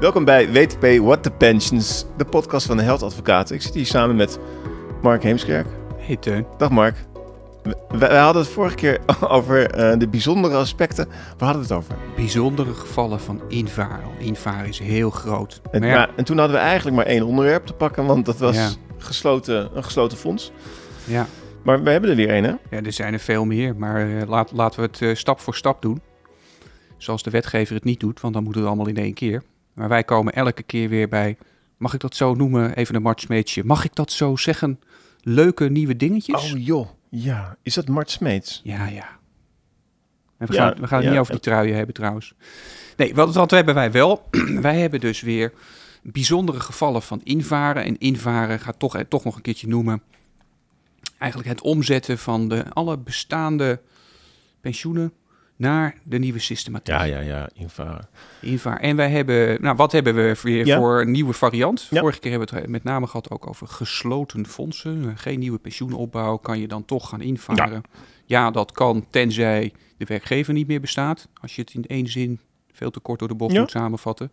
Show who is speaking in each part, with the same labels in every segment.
Speaker 1: Welkom bij WTP What the Pensions, de podcast van de Held Advocaten. Ik zit hier samen met Mark Heemskerk.
Speaker 2: Hey Teun.
Speaker 1: Dag Mark. We, hadden het vorige keer over eh, de bijzondere aspecten. Waar hadden we het over?
Speaker 2: Bijzondere gevallen van invaar. Invaar is heel groot.
Speaker 1: En, maar ja, en toen hadden we eigenlijk maar één onderwerp te pakken, want dat was gesloten, een gesloten fonds.
Speaker 2: Ja.
Speaker 1: Maar we hebben er weer één, hè?
Speaker 2: Ja, er zijn er veel meer, maar uh, laat, laten we het uh, stap voor stap doen. Zoals de wetgever het niet doet, want dan moeten we allemaal in één keer. Maar wij komen elke keer weer bij, mag ik dat zo noemen, even een Mart Smeetje. Mag ik dat zo zeggen? Leuke nieuwe dingetjes?
Speaker 1: Oh joh, ja. Is dat Mart Smeets?
Speaker 2: Ja, ja. En we, gaan, we gaan het niet over die truien hebben trouwens. Nee, wat, wat hebben wij wel? wij hebben dus weer bijzondere gevallen van invaren. En invaren gaat toch, toch nog een keertje noemen. Eigenlijk het omzetten van de, alle bestaande pensioenen naar de nieuwe systematiek.
Speaker 1: Ja, ja, ja, Invaar.
Speaker 2: En wij hebben, nou, wat hebben we weer voor een nieuwe variant? Vorige keer hebben we het met name gehad ook over gesloten fondsen. Geen nieuwe pensioenopbouw, kan je dan toch gaan invaren? Ja, dat kan, tenzij de werkgever niet meer bestaat. Als je het in één zin veel te kort door de bocht moet samenvatten.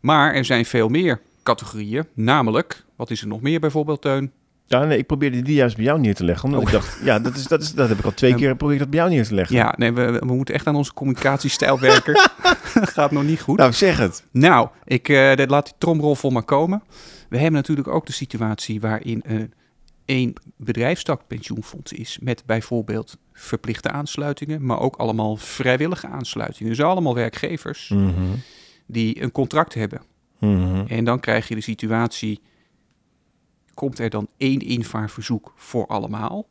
Speaker 2: Maar er zijn veel meer categorieën. Namelijk, wat is er nog meer bijvoorbeeld, Teun?
Speaker 1: Ja, nee, ik probeerde die juist bij jou neer te leggen. Omdat ik oh. dacht, ja, dat, is, dat, is, dat heb ik al twee keer geprobeerd dat bij jou neer te leggen.
Speaker 2: Ja, nee, we, we moeten echt aan onze communicatiestijl werken. Gaat nog niet goed.
Speaker 1: Nou, zeg het.
Speaker 2: Nou, ik uh, laat die tromrol voor maar komen. We hebben natuurlijk ook de situatie waarin uh, één bedrijfstak pensioenfonds is. Met bijvoorbeeld verplichte aansluitingen, maar ook allemaal vrijwillige aansluitingen. Dus allemaal werkgevers mhm. die een contract hebben. Mhm. En dan krijg je de situatie komt er dan één invaarverzoek voor allemaal?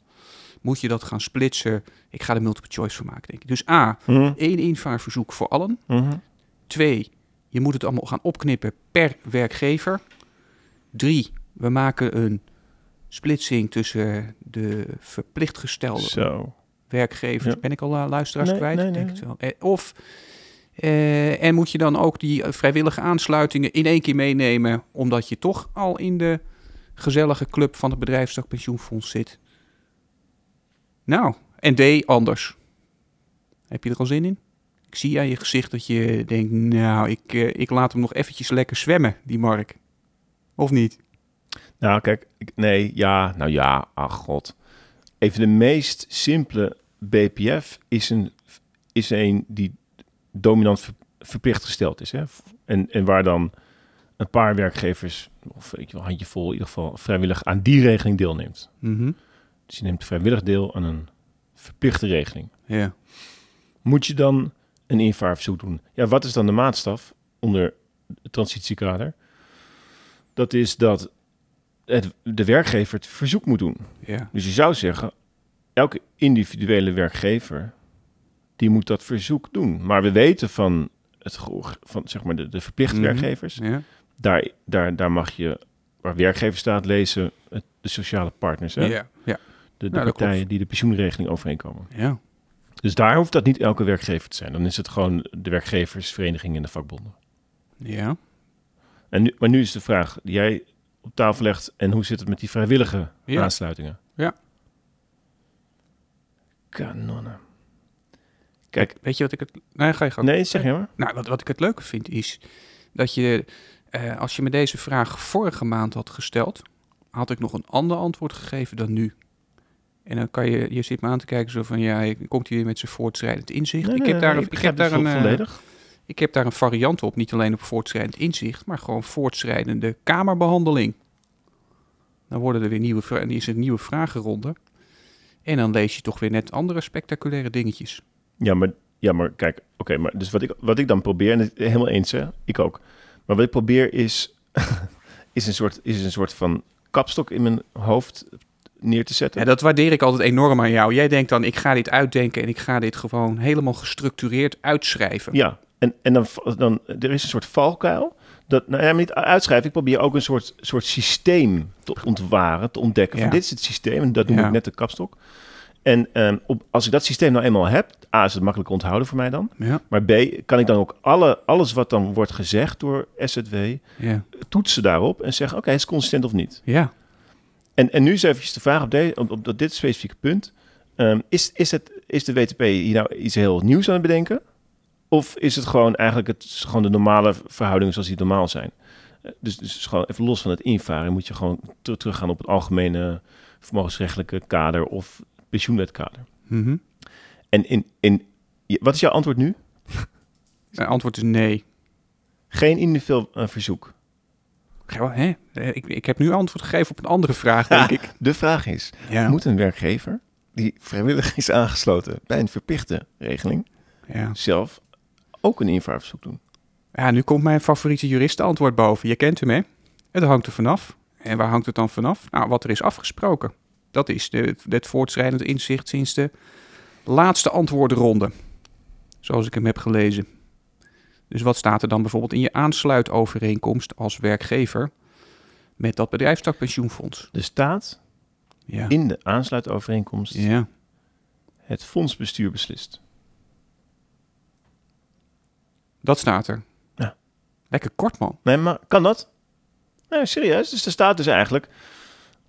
Speaker 2: Moet je dat gaan splitsen? Ik ga er multiple choice van maken, denk ik. Dus A, mm. één invaarverzoek voor allen. Mm Twee, je moet het allemaal gaan opknippen per werkgever. Drie, we maken een splitsing tussen de verplicht gestelde Zo. werkgevers. Ben ik al uh, luisteraars kwijt? Nee, denk het wel. Eh, of uh, en moet je dan ook die vrijwillige aansluitingen in één keer meenemen, omdat je toch al in de gezellige club van het bedrijfstak pensioenfonds zit. Nou, en D anders. Heb je er al zin in? Ik zie aan je gezicht dat je denkt, nou, ik, uh, ik laat hem nog eventjes lekker zwemmen, die Mark. Of niet?
Speaker 1: Nou, kijk, ik, nee, ja, nou ja, ach god. Even de meest simpele BPF is een, is een die dominant verplicht gesteld is. Hè? En, en waar dan een paar werkgevers, of weet je wel, handjevol in ieder geval, vrijwillig aan die regeling deelneemt.
Speaker 2: Mhm.
Speaker 1: Dus je neemt vrijwillig deel aan een verplichte regeling.
Speaker 2: Ja.
Speaker 1: Moet je dan een invaarverzoek doen? Ja, wat is dan de maatstaf onder het transitiekader? Dat is dat het, de werkgever het verzoek moet doen.
Speaker 2: Ja.
Speaker 1: Dus je zou zeggen, elke individuele werkgever die moet dat verzoek doen. Maar we weten van het van zeg maar de, de verplichte mhm. werkgevers
Speaker 2: ja
Speaker 1: daar, daar, daar mag je, waar werkgever staat, lezen de sociale partners. Hè?
Speaker 2: Ja, ja.
Speaker 1: De, de partijen die de pensioenregeling overeenkomen.
Speaker 2: Ja.
Speaker 1: Dus daar hoeft dat niet elke werkgever te zijn. Dan is het gewoon de werkgeversvereniging en de vakbonden.
Speaker 2: Ja.
Speaker 1: En nu, maar nu is de vraag die jij op tafel legt... en hoe zit het met die vrijwillige aansluitingen?
Speaker 2: Ja.
Speaker 1: Kanonnen.
Speaker 2: Kijk, weet je wat ik het... Nee, ga je gewoon.
Speaker 1: Nee, zeg je maar.
Speaker 2: Nou, wat, wat ik het leuke vind is dat je uh, als je me deze vraag vorige maand had gesteld, had ik nog een ander antwoord gegeven dan nu. En dan kan je, je zit me aan te kijken zo van, ja, komt hij weer met zijn voortschrijdend inzicht. ik heb daar, ik heb daar een, eh, volledig. ik heb daar een variant op, niet alleen op voortschrijdend inzicht, maar gewoon voortschrijdende kamerbehandeling. Dan worden er weer nieuwe, en is een nieuwe vragenronde. En dan lees je toch weer net andere spectaculaire dingetjes.
Speaker 1: Ja, maar, ja, maar kijk, oké, maar dus wat ik, wat ik dan probeer, en het, helemaal eens, hè, ik ook. Maar wat ik probeer is, is, een, soort, is een soort van kapstok in mijn hoofd neer te zetten.
Speaker 2: Ja, dat waardeer ik altijd enorm aan jou. Jij denkt dan, ik ga dit uitdenken en ik ga dit gewoon helemaal gestructureerd uitschrijven.
Speaker 1: Ja, en, en dan, dan er is een soort valkuil. Dat, nou ja, niet uitschrijven, ik probeer ook een soort, soort systeem te ontwaren, te ontdekken. Van dit is het systeem en dat noem ik net de kapstok. En um, op, als ik dat systeem nou eenmaal heb, A, is het makkelijk onthouden voor mij dan.
Speaker 2: Ja.
Speaker 1: Maar B, kan ik dan ook alle, alles wat dan wordt gezegd door SZW
Speaker 2: ja.
Speaker 1: toetsen daarop en zeggen, oké, okay, is consistent of niet?
Speaker 2: Ja.
Speaker 1: En, en nu is even de vraag op, de, op, op dit specifieke punt. Um, is, is, het, is de WTP hier nou iets heel nieuws aan het bedenken? Of is het gewoon eigenlijk het, gewoon de normale verhoudingen zoals die normaal zijn? Eh, Dus, dus gewoon even los van het invaren moet je gewoon ter- teruggaan op het algemene vermogensrechtelijke kader of pensioenwetkader.
Speaker 2: Mhm.
Speaker 1: En in, in, wat is jouw antwoord nu?
Speaker 2: Mijn antwoord is nee.
Speaker 1: Geen individueel eh, verzoek.
Speaker 2: Hè? Eh, Ik, ik heb nu antwoord gegeven op een andere vraag, denk ik.
Speaker 1: De vraag is,
Speaker 2: Ja.
Speaker 1: moet een werkgever die vrijwillig is aangesloten bij een verplichte regeling
Speaker 2: Ja.
Speaker 1: zelf ook een invaarverzoek doen?
Speaker 2: ja, nu komt mijn favoriete juristenantwoord boven. Je kent hem, hè? Het hangt er vanaf. En waar hangt het dan vanaf? Nou, wat er is afgesproken. Dat is de, het voortschrijdend inzicht sinds de laatste antwoordenronde. Zoals ik hem heb gelezen. Dus wat staat er dan bijvoorbeeld in je aansluitovereenkomst als werkgever met dat bedrijfstakpensioenfonds?
Speaker 1: Er staat
Speaker 2: Ja.
Speaker 1: in de aansluitovereenkomst
Speaker 2: Ja.
Speaker 1: het fondsbestuur beslist.
Speaker 2: Dat staat er.
Speaker 1: Ja.
Speaker 2: Lekker kort, man.
Speaker 1: Nee, maar kan dat? Nee, serieus. Dus er staat dus eigenlijk...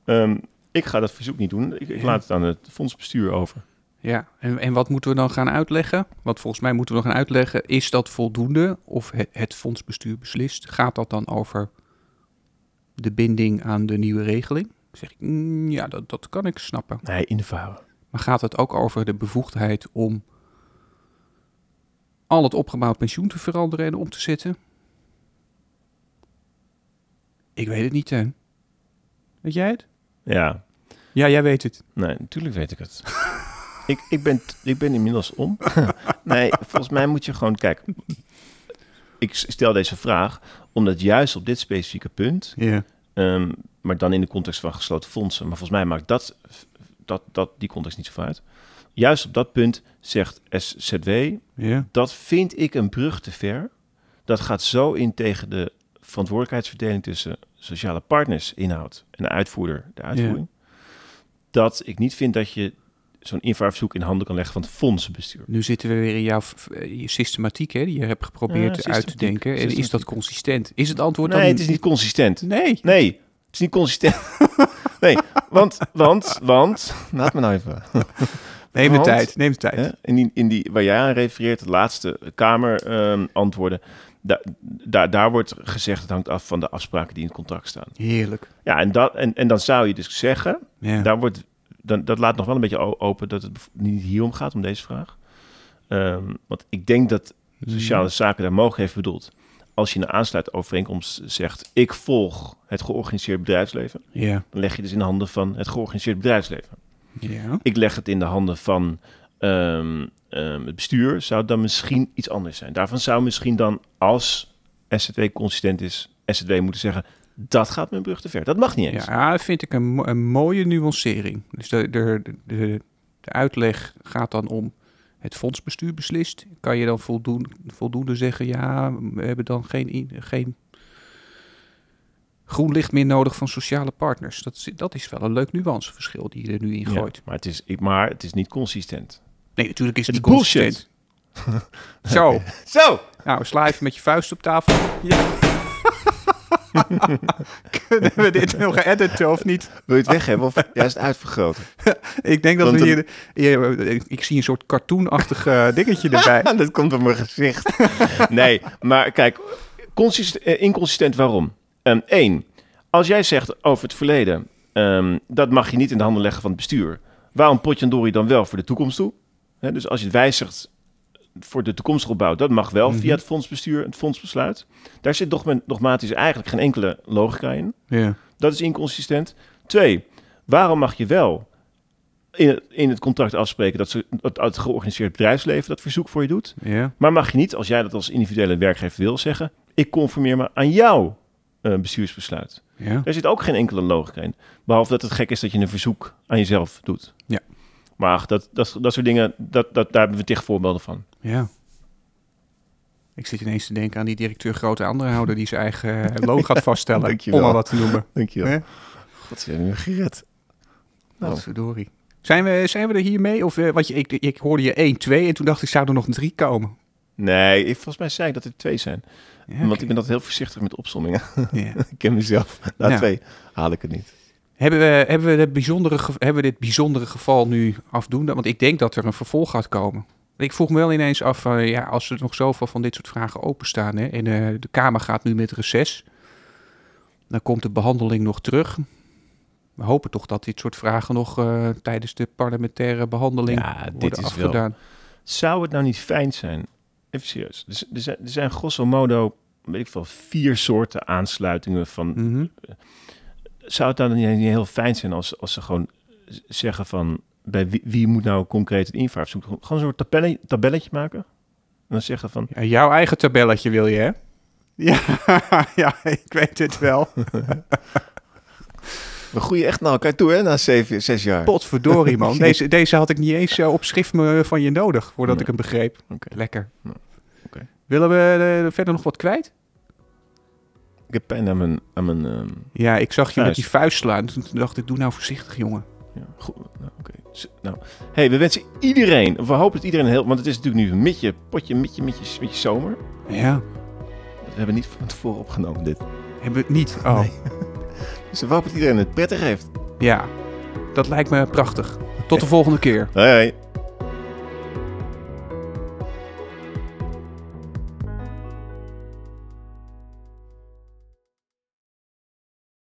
Speaker 1: ehm, ik ga dat verzoek niet doen. Ik, laat het aan het fondsbestuur over.
Speaker 2: Ja, en, en wat moeten we dan gaan uitleggen? Want volgens mij moeten we nog gaan uitleggen, is dat voldoende? Of het, het fondsbestuur beslist? Gaat dat dan over de binding aan de nieuwe regeling? Dan zeg ik, mm, ja, dat, dat kan ik snappen.
Speaker 1: Nee, invouwen.
Speaker 2: Maar gaat het ook over de bevoegdheid om al het opgebouwd pensioen te veranderen en om te zetten? Ik weet het niet, Teun. Weet jij het?
Speaker 1: Ja,
Speaker 2: Ja, jij weet het.
Speaker 1: nee, natuurlijk weet ik het. ik, ik, ben, ik ben inmiddels om. nee, volgens mij moet je gewoon... Kijk, ik stel deze vraag omdat juist op dit specifieke punt...
Speaker 2: Ja.
Speaker 1: Ehm, maar dan in de context van gesloten fondsen. Maar volgens mij maakt dat, dat, dat die context niet zo uit. Juist op dat punt zegt SZW,
Speaker 2: Ja.
Speaker 1: dat vind ik een brug te ver. Dat gaat zo in tegen de verantwoordelijkheidsverdeling tussen sociale partners, inhoud en de uitvoerder, de uitvoering. Dat ik niet vind dat je zo'n invaarverzoek in handen kan leggen van het fondsenbestuur.
Speaker 2: Nu zitten we weer in jouw eh, je systematiek, hè, die je hebt geprobeerd
Speaker 1: Ja,
Speaker 2: uit te denken. En is dat consistent? Is het antwoord
Speaker 1: Nee,
Speaker 2: dan...
Speaker 1: het is niet consistent.
Speaker 2: Nee.
Speaker 1: Nee, het is niet consistent. nee, want, want, want, laat me nou even.
Speaker 2: Neem de tijd, neem de tijd.
Speaker 1: Hè? In, die, in die, waar jij aan refereert, de laatste Kamer ehm, antwoorden, da, daar daar wordt gezegd, het hangt af van de afspraken die in het contract staan.
Speaker 2: Heerlijk.
Speaker 1: Ja, en, dat, en, en dan zou je dus zeggen,
Speaker 2: Ja.
Speaker 1: daar wordt, dan, dat laat nog wel een beetje open dat het niet hierom gaat, om deze vraag. Ehm, want ik denk dat sociale zaken daar mogelijk heeft bedoeld. Als je in een aansluitovereenkomst zegt, ik volg het georganiseerd bedrijfsleven,
Speaker 2: Ja.
Speaker 1: dan leg je dus in de handen van het georganiseerd bedrijfsleven.
Speaker 2: Ja.
Speaker 1: Ik leg het in de handen van ehm, ehm, het bestuur. Zou dan misschien iets anders zijn? Daarvan zou misschien dan, als SZW consistent is, SZW moeten zeggen... dat gaat mijn brug te ver. Dat mag niet eens.
Speaker 2: Ja, dat vind ik een, mo- een mooie nuancering. Dus de, de, de, de uitleg gaat dan om het fondsbestuur beslist. Kan je dan voldoen, voldoende zeggen, ja, we hebben dan geen, geen groen licht meer nodig van sociale partners. Dat is, dat is wel een leuk nuanceverschil die je er nu in
Speaker 1: Ja,
Speaker 2: gooit.
Speaker 1: maar, het is, maar het is niet consistent.
Speaker 2: Nee, natuurlijk is het niet
Speaker 1: bullshit.
Speaker 2: consistent. Zo,
Speaker 1: Zo!
Speaker 2: nou, sla even met je vuist op tafel. Ja. Kunnen we dit nog editen of niet?
Speaker 1: Wil je het weg hebben of juist uitvergroten?
Speaker 2: Ik denk dat
Speaker 1: Want
Speaker 2: we hier, hier- Ik zie een soort cartoonachtig eh, dingetje erbij.
Speaker 1: dat komt op mijn gezicht. nee, maar kijk, eh, inconsistent waarom? Eén, als jij zegt over het verleden, ehm, dat mag je niet in de handen leggen van het bestuur. Waarom potjandori dan wel voor de toekomst toe? Hè, dus als je het wijzigt voor de toekomstige opbouw, dat mag wel
Speaker 2: Mhm.
Speaker 1: via het fondsbestuur, het fondsbesluit. Daar zit dogma- dogmatisch eigenlijk geen enkele logica in.
Speaker 2: Ja.
Speaker 1: Dat is inconsistent. Twee, waarom mag je wel in het, in het contract afspreken dat, ze, dat het georganiseerd bedrijfsleven dat verzoek voor je doet?
Speaker 2: Ja.
Speaker 1: Maar mag je niet, als jij dat als individuele werkgever wil zeggen, ik conformeer me aan jouw eh, bestuursbesluit.
Speaker 2: Ja.
Speaker 1: Daar zit ook geen enkele logica in. Behalve dat het gek is dat je een verzoek aan jezelf doet.
Speaker 2: Ja.
Speaker 1: Maar ach, dat, dat, dat soort dingen, dat, dat, daar hebben we tig voorbeelden van.
Speaker 2: Ja. Ik zit ineens te denken aan die directeur grote aandeelhouder die zijn eigen eh, loon gaat vaststellen. Om maar wat te noemen.
Speaker 1: Dankjewel.
Speaker 2: Hè?
Speaker 1: God, ze hebben me gered. Nou.
Speaker 2: Wat verdorie. Zijn we, zijn we er hier mee? Of, eh, want je, ik, ik hoorde je 1, 2 en toen dacht ik, zou er nog een 3 komen?
Speaker 1: Nee, ik, volgens mij zei ik dat er twee zijn.
Speaker 2: Ja,
Speaker 1: Want ik ben dat heel voorzichtig met opsommingen.
Speaker 2: Ja.
Speaker 1: ik ken mezelf. Na
Speaker 2: Ja.
Speaker 1: twee haal ik het niet.
Speaker 2: Hebben we, hebben, we dit bijzondere, hebben we dit bijzondere geval nu afdoende? Want ik denk dat er een vervolg gaat komen. Ik vroeg me wel ineens af, uh, ja, als er nog zoveel van dit soort vragen openstaan... Hè, en uh, de Kamer gaat nu met reces... dan komt de behandeling nog terug. We hopen toch dat dit soort vragen nog uh, tijdens de parlementaire behandeling
Speaker 1: Ja,
Speaker 2: worden
Speaker 1: dit is
Speaker 2: afgedaan.
Speaker 1: wel... Zou het nou niet fijn zijn, even serieus, er, er zijn, er zijn grosso modo, weet ik veel, vier soorten aansluitingen van...
Speaker 2: Mhm.
Speaker 1: Zou het dan niet heel fijn zijn als, als ze gewoon zeggen van, bij wie, wie moet nou concreet het invaart zoeken? Gewoon een soort tabelle, tabelletje maken? En dan zeggen van,
Speaker 2: Ja, jouw eigen tabelletje wil je, hè? Ja, ja, ik weet het wel.
Speaker 1: we groeien echt naar elkaar toe hè, na zeven, zes jaar.
Speaker 2: Potverdorie, man. Deze, deze had ik niet eens eh, op schrift me- van je nodig, voordat
Speaker 1: Nee.
Speaker 2: ik hem begreep.
Speaker 1: Oké.
Speaker 2: Lekker.
Speaker 1: Ja, oké.
Speaker 2: Willen we eh, verder nog wat kwijt?
Speaker 1: Heb pijn aan mijn... Aan mijn ehm,
Speaker 2: Ja, ik zag je met die vuist slaan. Toen dacht ik, doe nou voorzichtig, jongen.
Speaker 1: Ja, goed. Nou, oké. Nou, hey, we wensen iedereen, of we hopen dat iedereen heel, want het is natuurlijk nu een mitje, potje, mitje, mitje, mitje zomer.
Speaker 2: Ja,
Speaker 1: We hebben niet van tevoren opgenomen dit.
Speaker 2: hebben we het niet. Oh,
Speaker 1: Nee. Dus we hopen dat iedereen het prettig heeft.
Speaker 2: ja. Dat lijkt me prachtig. Tot de volgende keer.
Speaker 1: Hoi, hoi.